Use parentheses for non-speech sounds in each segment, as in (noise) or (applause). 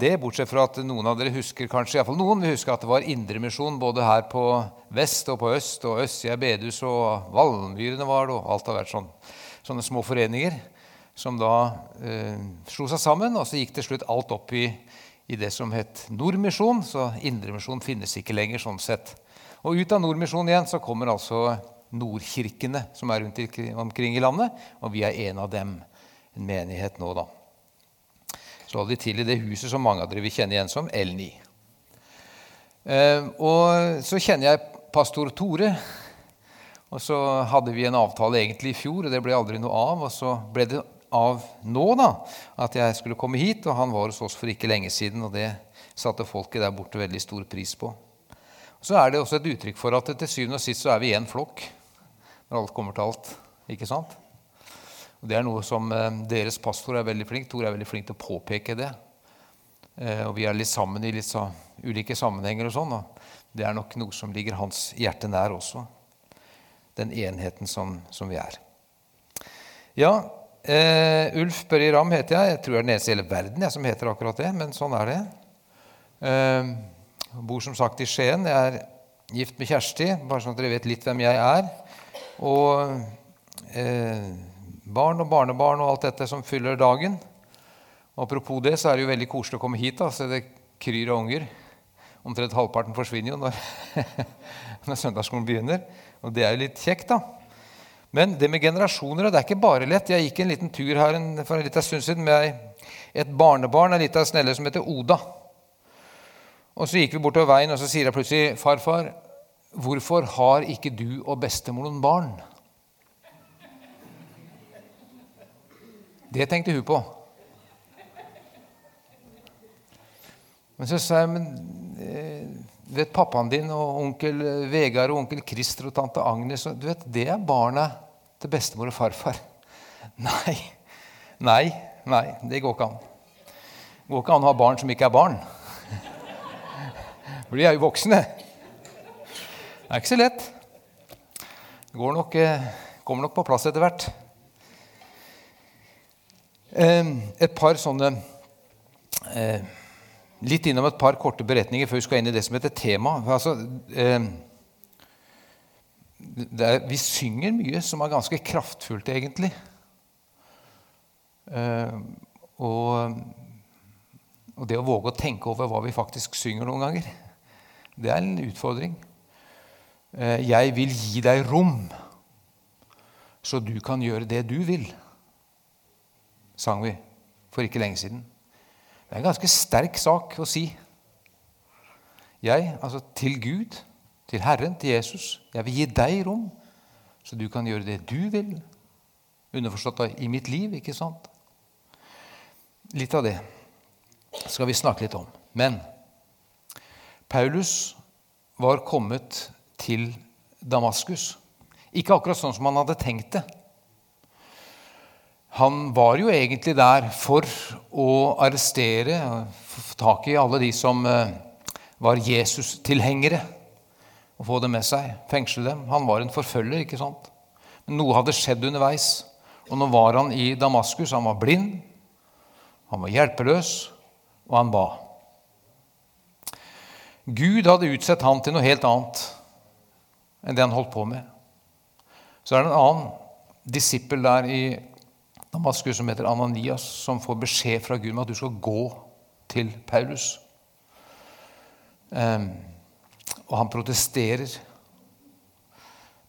det, bortsett fra at noen av dere husker kanskje, i fall noen vil huske at det var indremisjon både her på vest og på øst, og Østsida bedehus og Valmyrene var det, og alt har vært sånn, sånne små foreninger som da eh, slo seg sammen, og så gikk til slutt alt opp i, i det som het Nordmisjon, så indremisjon finnes ikke lenger sånn sett. Og ut av Nordmisjon igjen så kommer altså Nordkirkene som er rundt omkring i landet, og vi er en av dem, en menighet nå, da holdt de til i det huset som mange av dere vil kjenne igjen som L9. Eh, og så kjenner jeg pastor Tore. Og så hadde vi en avtale egentlig i fjor, og det ble aldri noe av. Og så ble det av nå da, at jeg skulle komme hit, og han var hos oss for ikke lenge siden. Og det satte folket der borte veldig stor pris på. Og så er det også et uttrykk for at til syvende og sist så er vi én flokk når alt kommer til alt. Ikke sant? Og Det er noe som eh, deres pastor er veldig flink Tor er veldig flink til å påpeke det. Eh, og Vi er litt sammen i litt så ulike sammenhenger, og sånn, og det er nok noe som ligger hans hjerte nær også. Den enheten som, som vi er. Ja, eh, Ulf Børje Ramm heter jeg. Jeg tror jeg er den eneste i hele verden jeg, som heter akkurat det, men sånn er det. Eh, bor som sagt i Skien. Jeg er gift med Kjersti, bare sånn at dere vet litt hvem jeg er. Og eh, barn og barnebarn og alt dette som fyller dagen. Og apropos det, så er det jo veldig koselig å komme hit. da, så det kryr av unger. Omtrent halvparten forsvinner jo når, (laughs) når søndagsskolen begynner. Og det er jo litt kjekt, da. Men det med generasjoner det er ikke bare lett. Jeg gikk en liten tur her for en liten stund siden med et barnebarn en liten snelle som heter Oda. Og Så gikk vi bortover veien, og så sier jeg plutselig, 'Farfar, hvorfor har ikke du og bestemor noen barn?' Det tenkte hun på. Men så sa jeg men eh, vet pappaen din og onkel Vegard og onkel Christer og tante Agnes du vet, Det er barna til bestemor og farfar. (laughs) Nei, nei, nei, det går ikke an. Det går ikke an å ha barn som ikke er barn. (laughs) For de er jo voksne. Det er ikke så lett. Det nok, eh, kommer nok på plass etter hvert. Et par sånne eh, Litt innom et par korte beretninger før vi skal inn i det som heter tema. Altså, er, vi synger mye som er ganske kraftfullt, egentlig. Og, og, det å våge å tenke over hva vi faktisk synger noen ganger, det er en utfordring. Eh, jeg vil gi deg rom, så du kan gjøre det du vil sang vi for ikke lenge siden. Det er en ganske sterk sak å si. Jeg, altså til Gud, til Herren, til Jesus, jeg vil gi deg rom, så du kan gjøre det du vil. Underforstått i mitt liv, ikke sant? Litt av det skal vi snakke litt om. Men Paulus var kommet til Damaskus. Ikke akkurat sånn som han hadde tenkt det. Han var jo egentlig der for å arrestere få tak i alle de som eh, var Jesus-tilhengere, og få dem med seg, fengsle dem. Han var en forfølger, ikke sant? Men noe hadde skjedd underveis. Og nå var han i Damaskus. Han var blind, han var hjelpeløs, og han ba. Gud hadde utsett han til noe helt annet enn det han holdt på med. Så er det en annen disippel der i Damaskus som heter Ananias, som får beskjed fra Gud om at du skal gå til Paulus. Um, og han protesterer.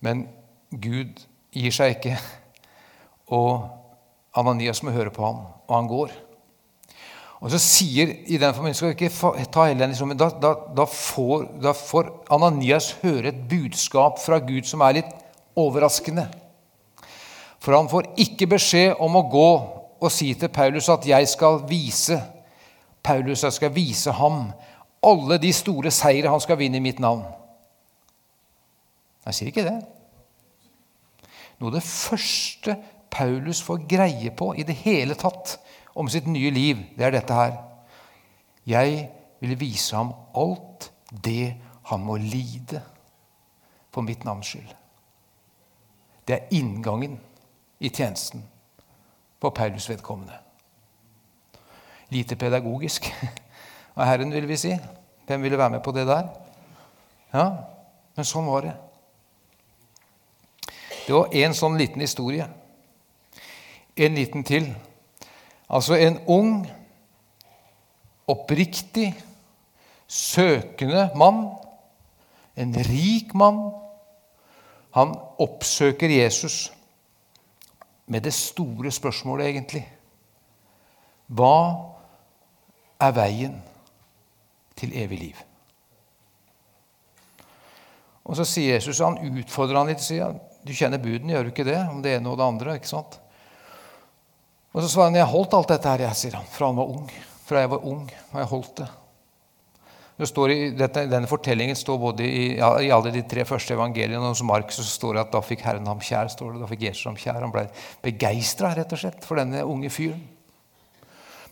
Men Gud gir seg ikke. Og Ananias må høre på ham, og han går. Og så sier i den forbindelse, ikke ta hele den men da, da, da, får, da får Ananias høre et budskap fra Gud som er litt overraskende. For han får ikke beskjed om å gå og si til Paulus at jeg skal vise Paulus, jeg skal vise ham alle de store seire han skal vinne i mitt navn. Jeg sier ikke det. Noe av det første Paulus får greie på i det hele tatt om sitt nye liv, det er dette her. Jeg vil vise ham alt det han må lide for mitt navns skyld. Det er inngangen i tjenesten for Paulus vedkommende. Lite pedagogisk, (laughs) av Herren, vil vi si. Hvem ville være med på det der? Ja, men sånn var det. Det var en sånn liten historie. En liten til. Altså en ung, oppriktig, søkende mann. En rik mann. Han oppsøker Jesus med det store spørsmålet, egentlig. Hva er veien til evig liv? Og Så sier Jesus, han utfordrer han litt. sier Du kjenner budene, gjør du ikke det? Om det ene og det andre. ikke sant? Og Så svarer han, jeg har holdt alt dette her, jeg, sier han, fra han var ung. Fra jeg var ung, har jeg holdt det. I dette, denne fortellingen står både i, i, alle de tre første evangeliene og hos Mark så står det at da fikk Herren ham kjær. står det, da fikk Jesus ham kjær. Han ble begeistra for denne unge fyren.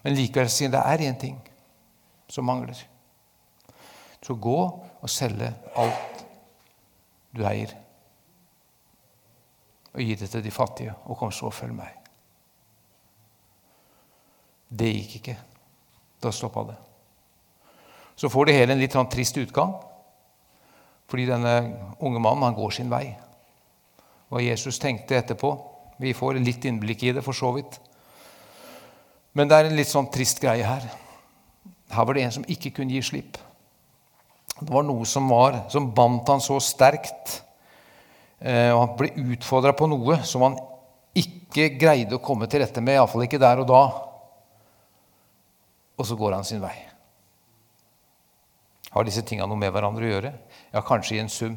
Men likevel han det er én ting som mangler. Så gå og selge alt du eier, og gi det til de fattige, og kom så og følg meg. Det gikk ikke. Da stoppa det. Så får det hele en litt sånn trist utgang. Fordi denne unge mannen han går sin vei. Hva Jesus tenkte etterpå Vi får litt innblikk i det, for så vidt. Men det er en litt sånn trist greie her. Her var det en som ikke kunne gi slipp. Det var noe som, var, som bandt han så sterkt. Eh, og Han ble utfordra på noe som han ikke greide å komme til rette med, iallfall ikke der og da og så går han sin vei. Har disse tinga noe med hverandre å gjøre? Ja, kanskje i en sum.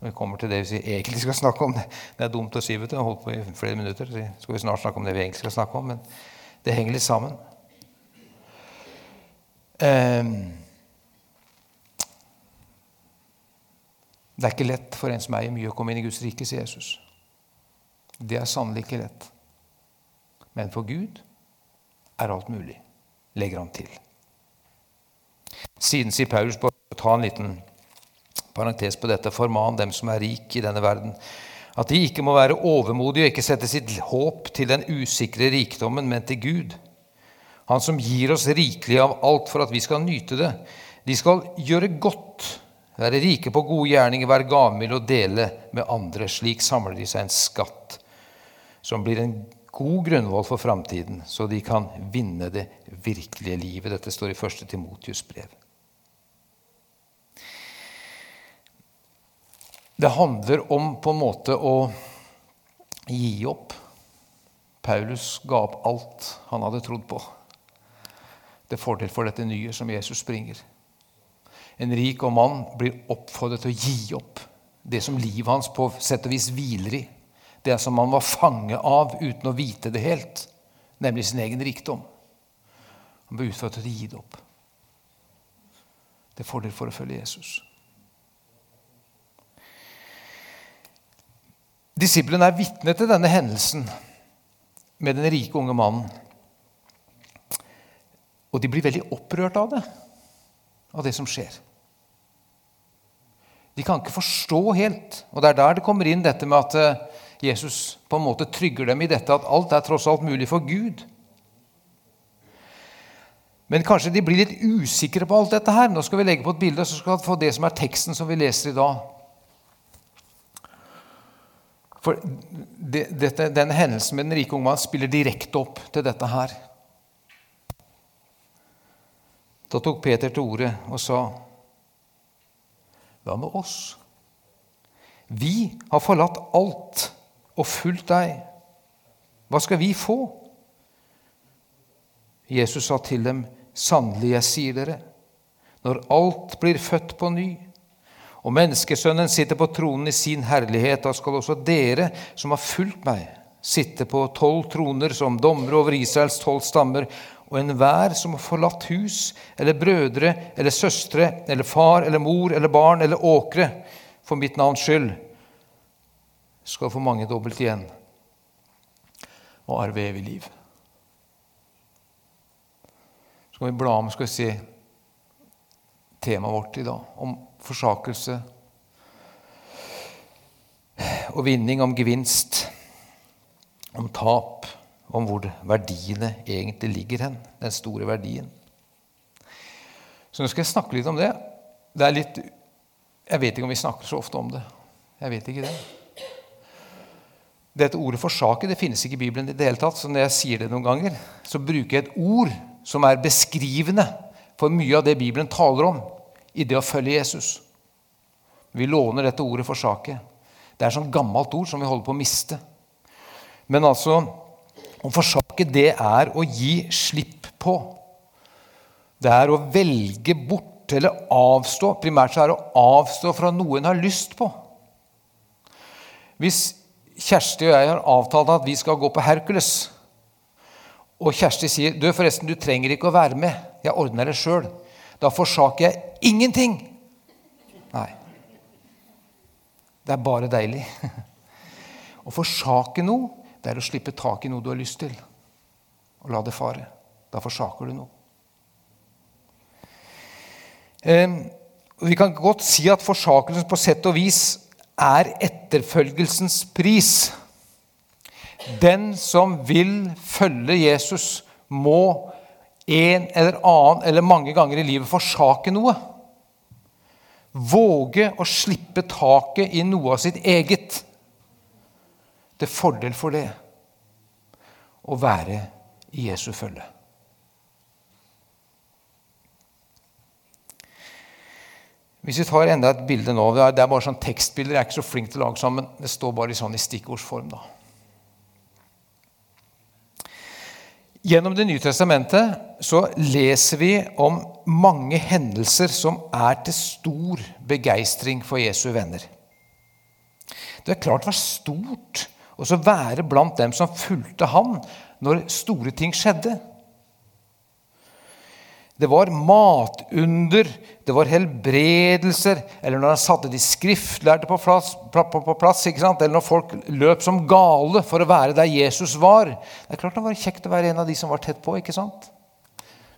Når vi kommer til det vi egentlig skal snakke om. Det er dumt å si, vet du. Holdt på i flere minutter. Så skal vi snart snakke om det vi egentlig skal snakke om. Men det henger litt sammen. Um, det er ikke lett for en som eier mye, å komme inn i Guds rike, sier Jesus. Det er sannelig ikke lett. Men for Gud er alt mulig legger han til. Siden sier Paulus, bare ta en liten parentes på dette, forman dem som er rik i denne verden, at de ikke må være overmodige og ikke sette sitt håp til den usikre rikdommen, men til Gud. Han som gir oss rikelig av alt for at vi skal nyte det. De skal gjøre godt, være rike på gode gjerninger, være gavmilde og dele med andre. Slik samler de seg en skatt som blir en god grunnvoll for framtiden, så de kan vinne det virkelige livet. Dette står i 1. Timotius brev. Det handler om på en måte å gi opp. Paulus ga opp alt han hadde trodd på, til fordel for dette nye som Jesus bringer. En rik og mann blir oppfordret til å gi opp det som livet hans på sett og vis hviler i det som han var fange av uten å vite det helt, nemlig sin egen rikdom. Han ble utført til å gi det opp. Det er fordel for å følge Jesus. Disiplene er vitne til denne hendelsen med den rike unge mannen. Og de blir veldig opprørt av det, av det som skjer. De kan ikke forstå helt. Og det er der det kommer inn dette med at eh, Jesus på en måte trygger dem i dette at alt er tross alt mulig for Gud. Men kanskje de blir litt usikre på alt dette her. Nå skal vi legge på et bilde, så skal vi få det som er teksten som vi leser i dag. For det, dette, Denne hendelsen med den rike unge mannen spiller direkte opp til dette her. Da tok Peter til orde og sa Hva med oss? Vi har forlatt alt og fulgt deg. Hva skal vi få? Jesus sa til dem, sannelig, jeg sier dere, når alt blir født på ny, og menneskesønnen sitter på tronen i sin herlighet, da skal også dere som har fulgt meg, sitte på tolv troner som dommere over Israels tolv stammer, og enhver som har forlatt hus eller brødre eller søstre eller far eller mor eller barn eller åkre for mitt navns skyld, skal få mange dobbelt igjen og arve evig liv. Så skal vi bla om skal vi se temaet vårt i dag, om forsakelse og vinning, om gevinst, om tap, om hvor verdiene egentlig ligger hen. Den store verdien. Så nå skal jeg snakke litt om det. Det er litt Jeg vet ikke om vi snakker så ofte om det. Jeg vet ikke det. Dette ordet 'forsake' det finnes ikke i Bibelen i det hele tatt. Så når jeg sier det noen ganger, så bruker jeg et ord som er beskrivende for mye av det Bibelen taler om i det å følge Jesus. Vi låner dette ordet 'forsake'. Det er et sånt gammelt ord som vi holder på å miste. Men altså å forsake, det er å gi slipp på. Det er å velge bort eller avstå. Primært så er det å avstå fra noe en har lyst på. Hvis Kjersti og jeg har avtalt at vi skal gå på Hercules, og Kjersti sier du forresten, du trenger ikke å være med, jeg ordner det sjøl, da forsaker jeg ingenting. Nei. Det er bare deilig. (laughs) Å forsake noe, det er å slippe tak i noe du har lyst til, og la det fare. Da forsaker du noe. Vi kan godt si at forsakelsen på sett og vis er etterfølgelsens pris. Den som vil følge Jesus, må en eller annen eller mange ganger i livet forsake noe. Våge å slippe taket i noe av sitt eget. Til fordel for det å være i Jesu følge. Hvis vi tar enda et bilde nå, Det er bare sånn tekstbilder. Jeg er ikke så flink til å lage sammen. Det står bare sånn i stikkordsform. da. Gjennom Det nye testamentet så leser vi om mange hendelser som er til stor begeistring for Jesu venner. Det er klart det var stort å være blant dem som fulgte ham når store ting skjedde. Det var matunder, det var helbredelser, eller når han satte de skriftlærde på plass, på plass eller når folk løp som gale for å være der Jesus var. Det er klart det var kjekt å være en av de som var tett på. ikke sant?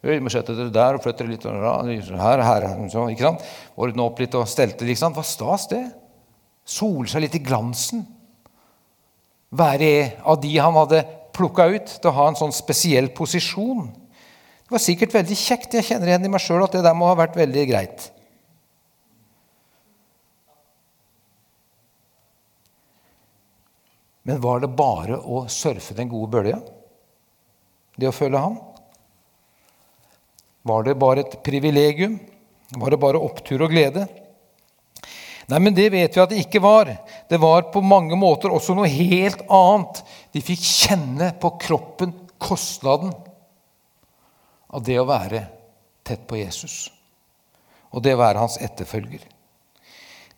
Vi må sette dere der og flytte litt her, her, så, ikke sant? Ordne opp litt og stelte. Ikke sant? Hva stas, det? Sole seg litt i glansen. Være av de han hadde plukka ut til å ha en sånn spesiell posisjon. Det var sikkert veldig kjekt. Jeg kjenner igjen i meg sjøl at det der må ha vært veldig greit. Men var det bare å surfe den gode bølja? Det å følge ham? Var det bare et privilegium? Var det bare opptur og glede? Nei, men det vet vi at det ikke var. Det var på mange måter også noe helt annet. De fikk kjenne på kroppen kostnaden av det å være tett på Jesus og det å være hans etterfølger.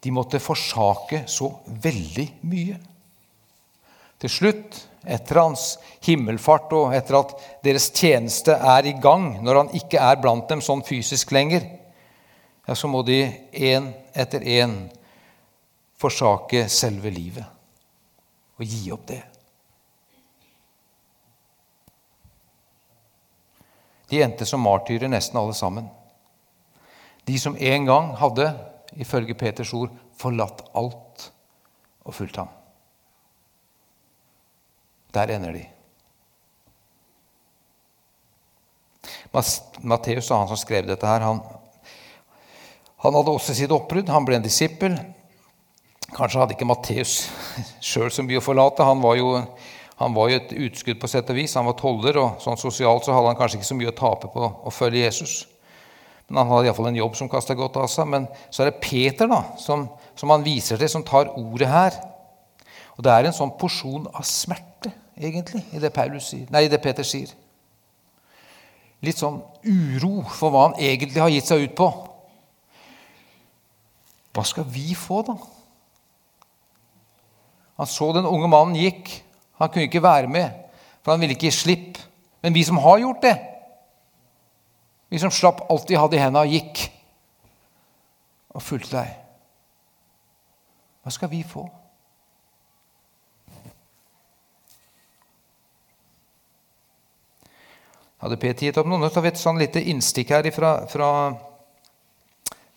De måtte forsake så veldig mye. Til slutt, etter hans himmelfart og etter at deres tjeneste er i gang, når han ikke er blant dem sånn fysisk lenger, ja, så må de én etter én forsake selve livet og gi opp det. De endte som martyrer, nesten alle sammen. De som en gang hadde, ifølge Peters ord, forlatt alt og fulgt ham. Der ender de. Matteus, han som skrev dette her, han, han hadde også sitt oppbrudd. Han ble en disippel. Kanskje hadde ikke Matteus (laughs) sjøl så mye å forlate. Han var jo han var jo et utskudd på sett og vis. Han var toller, og sånn sosialt så hadde han kanskje ikke så mye å tape på å følge Jesus. Men han hadde iallfall en jobb som kasta godt av seg. Men så er det Peter da, som, som, han viser til, som tar ordet her. Og det er en sånn porsjon av smerte, egentlig, i det, sier, nei, i det Peter sier. Litt sånn uro for hva han egentlig har gitt seg ut på. Hva skal vi få, da? Han så den unge mannen gikk, han kunne ikke være med, for han ville ikke gi slipp. Men vi som har gjort det, vi som slapp alt de hadde i hendene, gikk og fulgte deg. Hva skal vi få? Hadde Peter gitt opp noe? Nå tar vi et sånn lite innstikk her fra, fra,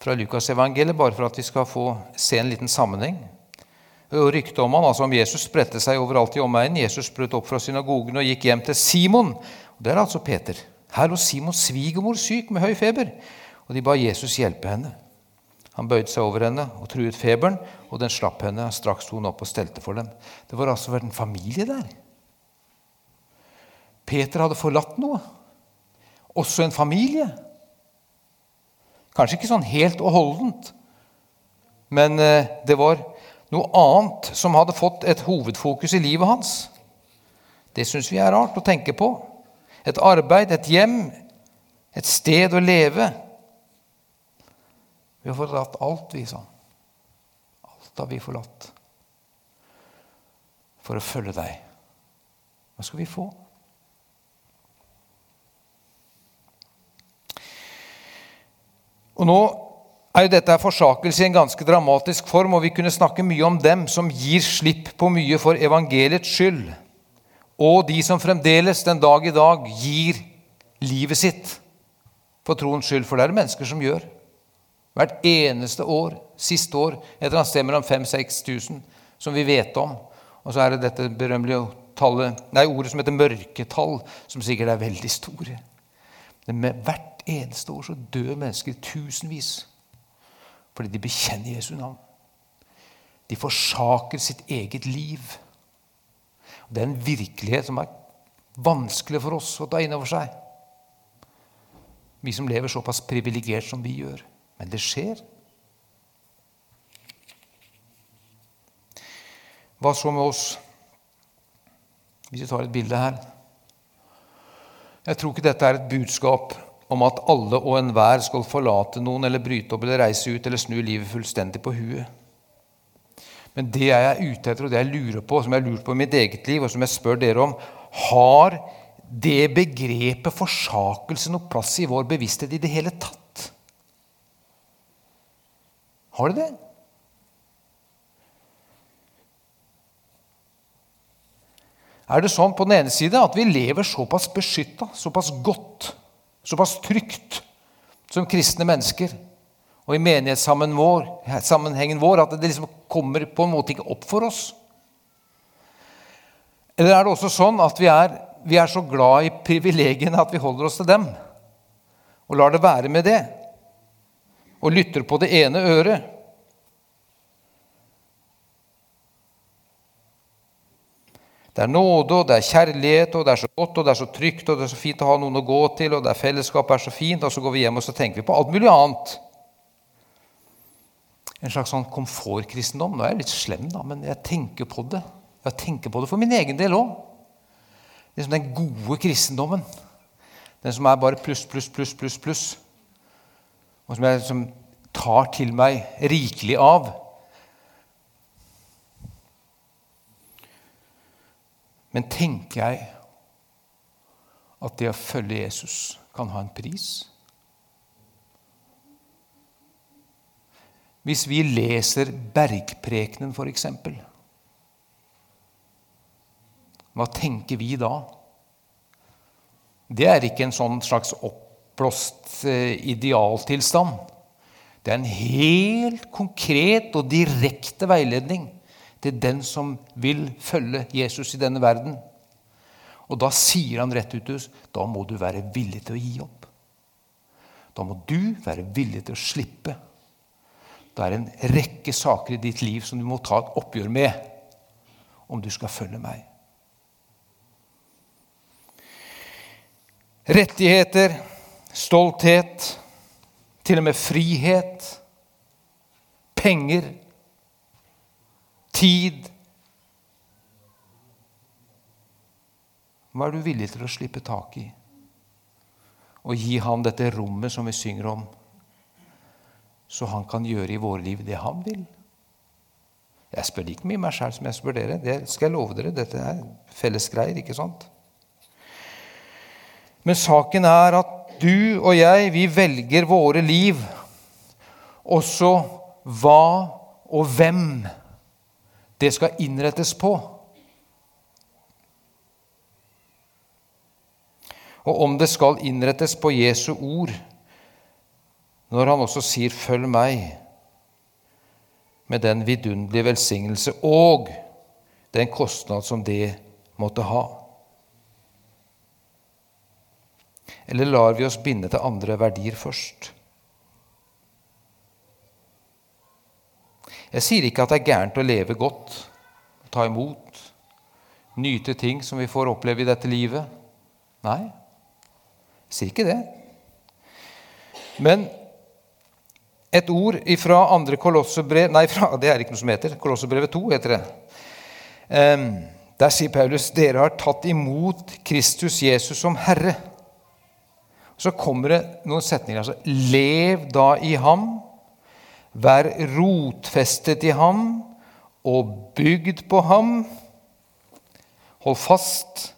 fra Lukasevangeliet, bare for at vi skal få se en liten sammenheng. Ryktet om han, altså om Jesus spredte seg overalt i omegnen. Jesus brøt opp fra synagogen og gikk hjem til Simon. Det er altså Peter. Her lå Simons svigermor syk med høy feber. og de ba Jesus hjelpe henne. Han bøyde seg over henne og truet feberen, og den slapp henne. Straks sto hun opp og stelte for dem. Det var altså vært en familie der. Peter hadde forlatt noe. Også en familie. Kanskje ikke sånn helt og holdent, men eh, det var noe annet som hadde fått et hovedfokus i livet hans. Det syns vi er rart å tenke på. Et arbeid, et hjem, et sted å leve. Vi har forlatt alt, vi, sa Alt har vi forlatt for å følge deg. Hva skal vi få? Og nå er jo dette forsakelse i en ganske dramatisk form, og vi kunne snakke mye om dem som gir slipp på mye for evangeliets skyld, og de som fremdeles den dag i dag gir livet sitt for troens skyld. For det er det mennesker som gjør. Hvert eneste år, siste år, et eller annet sted mellom 5000-6000, som vi vet om. Og så er det dette berømmelige tallet, nei, ordet som heter mørketall, som sikkert er veldig store. Men hvert eneste år så dør mennesker tusenvis fordi de bekjenner Jesu navn. De forsaker sitt eget liv. Det er en virkelighet som er vanskelig for oss å ta inn over seg. Vi som lever såpass privilegert som vi gjør. Men det skjer. Hva så med oss? Hvis vi tar et bilde her. Jeg tror ikke dette er et budskap om at alle og enhver skal forlate noen eller bryte opp eller reise ut eller snu livet fullstendig på huet. Men det jeg er ute etter, og det jeg lurer på, som jeg lurt på i mitt eget liv, og som jeg spør dere om, har det begrepet forsakelse noe plass i vår bevissthet i det hele tatt? Har det det? Er det sånn på den ene side at vi lever såpass beskytta, såpass godt såpass trygt som kristne mennesker og i menighetssammenhengen vår at det liksom kommer på en måte ikke opp for oss? Eller er det også sånn at vi er, vi er så glad i privilegiene at vi holder oss til dem og lar det være med det, og lytter på det ene øret? Det er nåde, og det er kjærlighet, og det er så godt, og det er så trygt, og det er så fint å ha noen å gå til, og det er fellesskapet er så fint, og så går vi hjem og så tenker vi på alt mulig annet. En slags sånn komfortkristendom. Nå er jeg litt slem, da, men jeg tenker på det. Jeg tenker på det for min egen del òg. Liksom den gode kristendommen. Den som er bare pluss, pluss, pluss, pluss, pluss. Og som jeg som tar til meg rikelig av. Men tenker jeg at det å følge Jesus kan ha en pris? Hvis vi leser Bergprekenen, f.eks., hva tenker vi da? Det er ikke en sånn slags oppblåst eh, idealtilstand. Det er en helt konkret og direkte veiledning til den som vil følge Jesus i denne verden. Og da sier han rett ut da må du være villig til å gi opp. Da må du være villig til å slippe. Det er en rekke saker i ditt liv som du må ta et oppgjør med om du skal følge meg. Rettigheter, stolthet, til og med frihet, penger tid. Hva er du villig til å slippe tak i? Og gi ham dette rommet som vi synger om, så han kan gjøre i våre liv det han vil? Jeg spør like mye meg sjøl som jeg spør dere. Det skal jeg love dere. Dette er felles greier, ikke sant? Men saken er at du og jeg, vi velger våre liv. Også hva og hvem det skal innrettes på. Og om det skal innrettes på Jesu ord, når han også sier 'følg meg', med den vidunderlige velsignelse og den kostnad som det måtte ha. Eller lar vi oss binde til andre verdier først? Jeg sier ikke at det er gærent å leve godt, ta imot, nyte ting som vi får oppleve i dette livet. Nei, jeg sier ikke det. Men et ord fra andre kolossebrev Nei, fra, det er ikke noe som heter. Kolossebrevet 2 heter det. Der sier Paulus dere har tatt imot Kristus Jesus som Herre. Så kommer det noen setninger. altså, Lev da i ham, vær rotfestet i ham og bygd på ham. Hold fast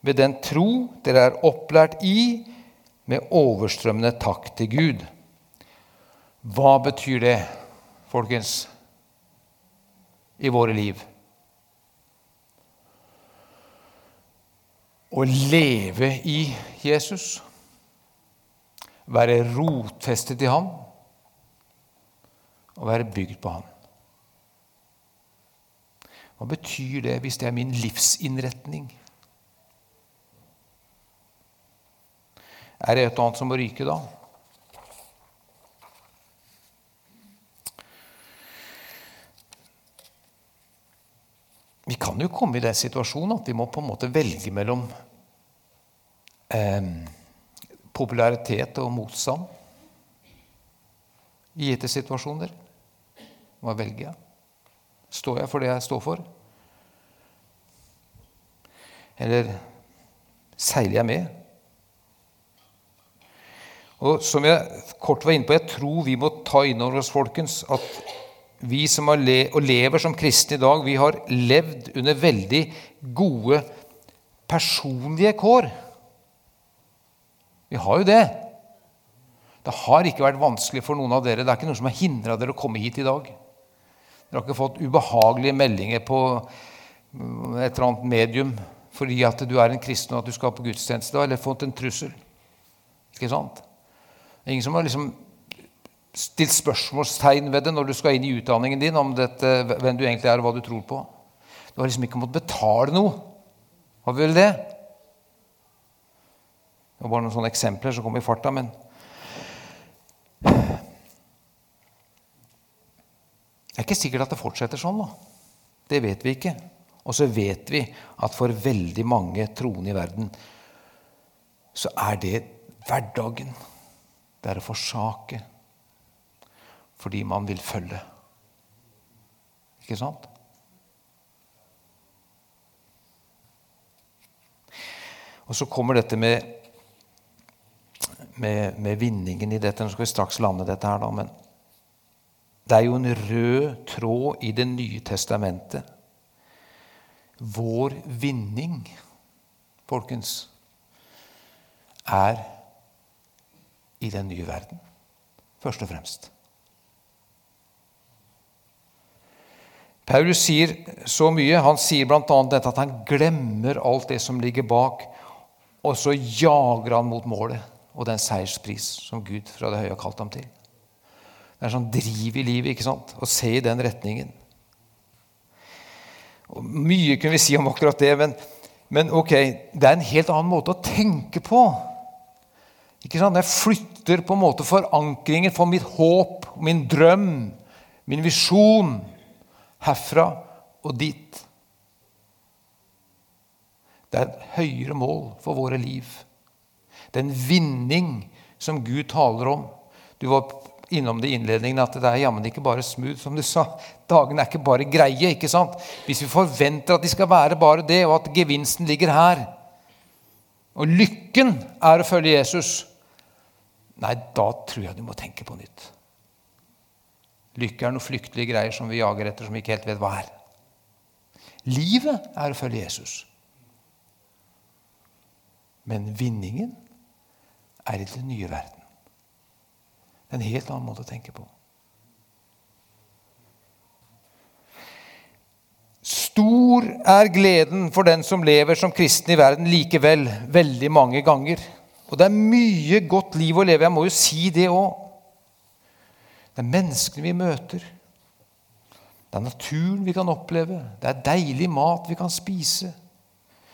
ved den tro dere er opplært i, med overstrømmende takk til Gud. Hva betyr det, folkens, i våre liv? Å leve i Jesus, være rotfestet i ham og være bygd på Han. Hva betyr det hvis det er min livsinnretning? Er det et eller annet som må ryke da? Vi kan jo komme i den situasjonen at vi må på en måte velge mellom eh, popularitet og motstand i gitte situasjoner. Hva velger jeg? Står jeg for det jeg står for? Eller seiler jeg med? Og som jeg kort var inne på, jeg tror vi må ta inn over oss, folkens, at vi som le og lever som kristne i dag, vi har levd under veldig gode personlige kår. Vi har jo det. Det har ikke vært vanskelig for noen av dere. Det er ikke noe som har hindra dere å komme hit i dag. Dere har ikke fått ubehagelige meldinger på mm, et eller annet medium fordi at du er en kristen og at du skal på gudstjeneste, eller fått en trussel. Ikke sant? Det er ingen som har liksom stilt spørsmålstegn ved det når du skal inn i utdanningen din, om dette, hvem du egentlig er og hva du tror på. Du har liksom ikke måttet betale noe. Har vi vel det? Det var bare noen sånne eksempler som kom i farta, men Det er ikke sikkert at det fortsetter sånn. da. Det vet vi ikke. Og så vet vi at for veldig mange troende i verden så er det hverdagen. Det er å forsake fordi man vil følge. Ikke sant? Og så kommer dette med, med, med, vinningen i dette. Nå skal vi straks lande dette her, da. Men det er jo en rød tråd i Det nye testamentet. Vår vinning, folkens, er i den nye verden. Først og fremst. Paulus sier så mye. Han sier bl.a. dette at han glemmer alt det som ligger bak, og så jager han mot målet og den seierspris som Gud fra det høye har kalt ham til. Det er sånn driv i livet ikke sant? å se i den retningen. Og mye kunne vi si om akkurat det, men, men ok, det er en helt annen måte å tenke på. Ikke sant? Jeg flytter på en måte forankringen for mitt håp, min drøm, min visjon herfra og dit. Det er et høyere mål for våre liv. Det er en vinning som Gud taler om. Du var innom det i innledningen at det er jammen ikke bare smooth, som du sa. Dagene er ikke bare greie. ikke sant? Hvis vi forventer at de skal være bare det, og at gevinsten ligger her, og lykken er å følge Jesus, nei, da tror jeg du må tenke på nytt. Lykke er noen flyktelige greier som vi jager etter, som vi ikke helt vet hva er. Livet er å følge Jesus. Men vinningen er i den nye verden. Det er en helt annen måte å tenke på. Stor er gleden for den som lever som kristen i verden likevel veldig mange ganger. Og det er mye godt liv å leve. Jeg må jo si det òg. Det er menneskene vi møter. Det er naturen vi kan oppleve. Det er deilig mat vi kan spise.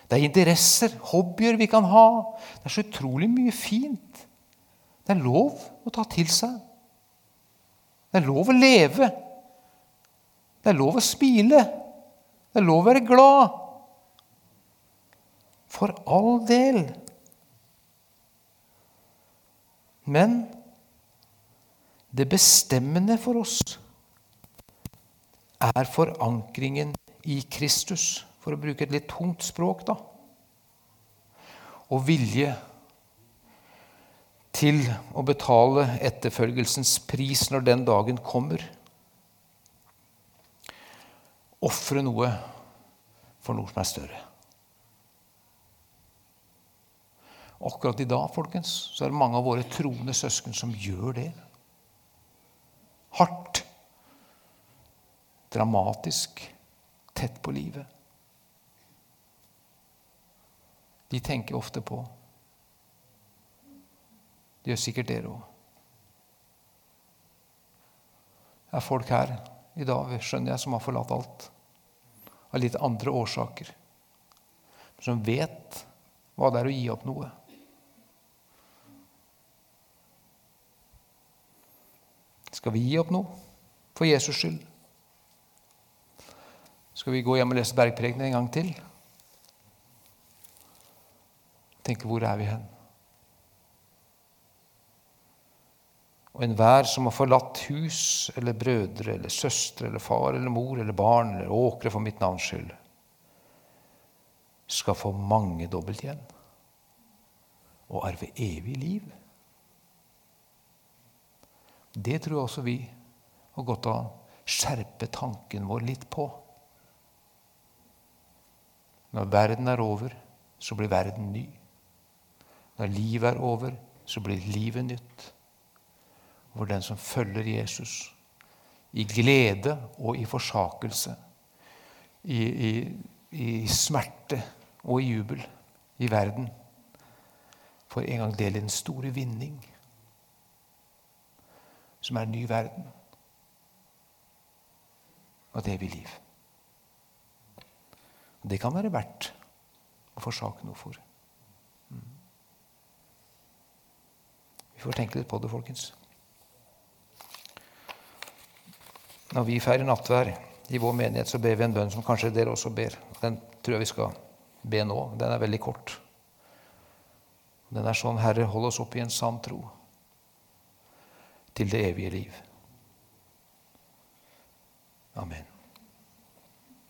Det er interesser, hobbyer vi kan ha. Det er så utrolig mye fint. Det er lov å ta til seg. Det er lov å leve Det er lov å smile. Det er lov å være glad. For all del. Men det bestemmende for oss er forankringen i Kristus, for å bruke et litt tungt språk, da. Og vilje til å betale etterfølgelsens pris når den dagen kommer. Ofre noe for noe som er større. Akkurat i dag folkens, så er det mange av våre troende søsken som gjør det. Hardt. Dramatisk. Tett på livet. De tenker ofte på Det gjør sikkert dere òg. Det er folk her i dag, skjønner jeg, som har forlatt alt. Av litt andre årsaker. Som vet hva det er å gi opp noe. Skal vi gi opp noe for Jesus skyld? Skal vi gå hjem og lese Bergprekenen en gang til? Tenke hvor er vi hen? Og enhver som har forlatt hus eller brødre eller søstre eller far eller mor eller barn eller åkre for mitt navns skyld, skal få mangedobbelt igjen og arve evig liv. Det tror jeg også vi har godt av å skjerpe tanken vår litt på. Når verden er over, så blir verden ny. Når livet er over, så blir livet nytt. Hvor den som følger Jesus, i glede og i forsakelse, i, i, i smerte og i jubel i verden, får en gang del i den store vinning, som er en ny verden og det vil liv. Det kan være verdt å forsake noe for. Mm. Vi får tenke litt på det, folkens. Når vi feirer nattvær i vår menighet, så ber vi en bønn som kanskje dere også ber. Den tror jeg vi skal be nå. Den er veldig kort. Den er sånn Herre, hold oss opp i en sann tro til det evige liv. Amen.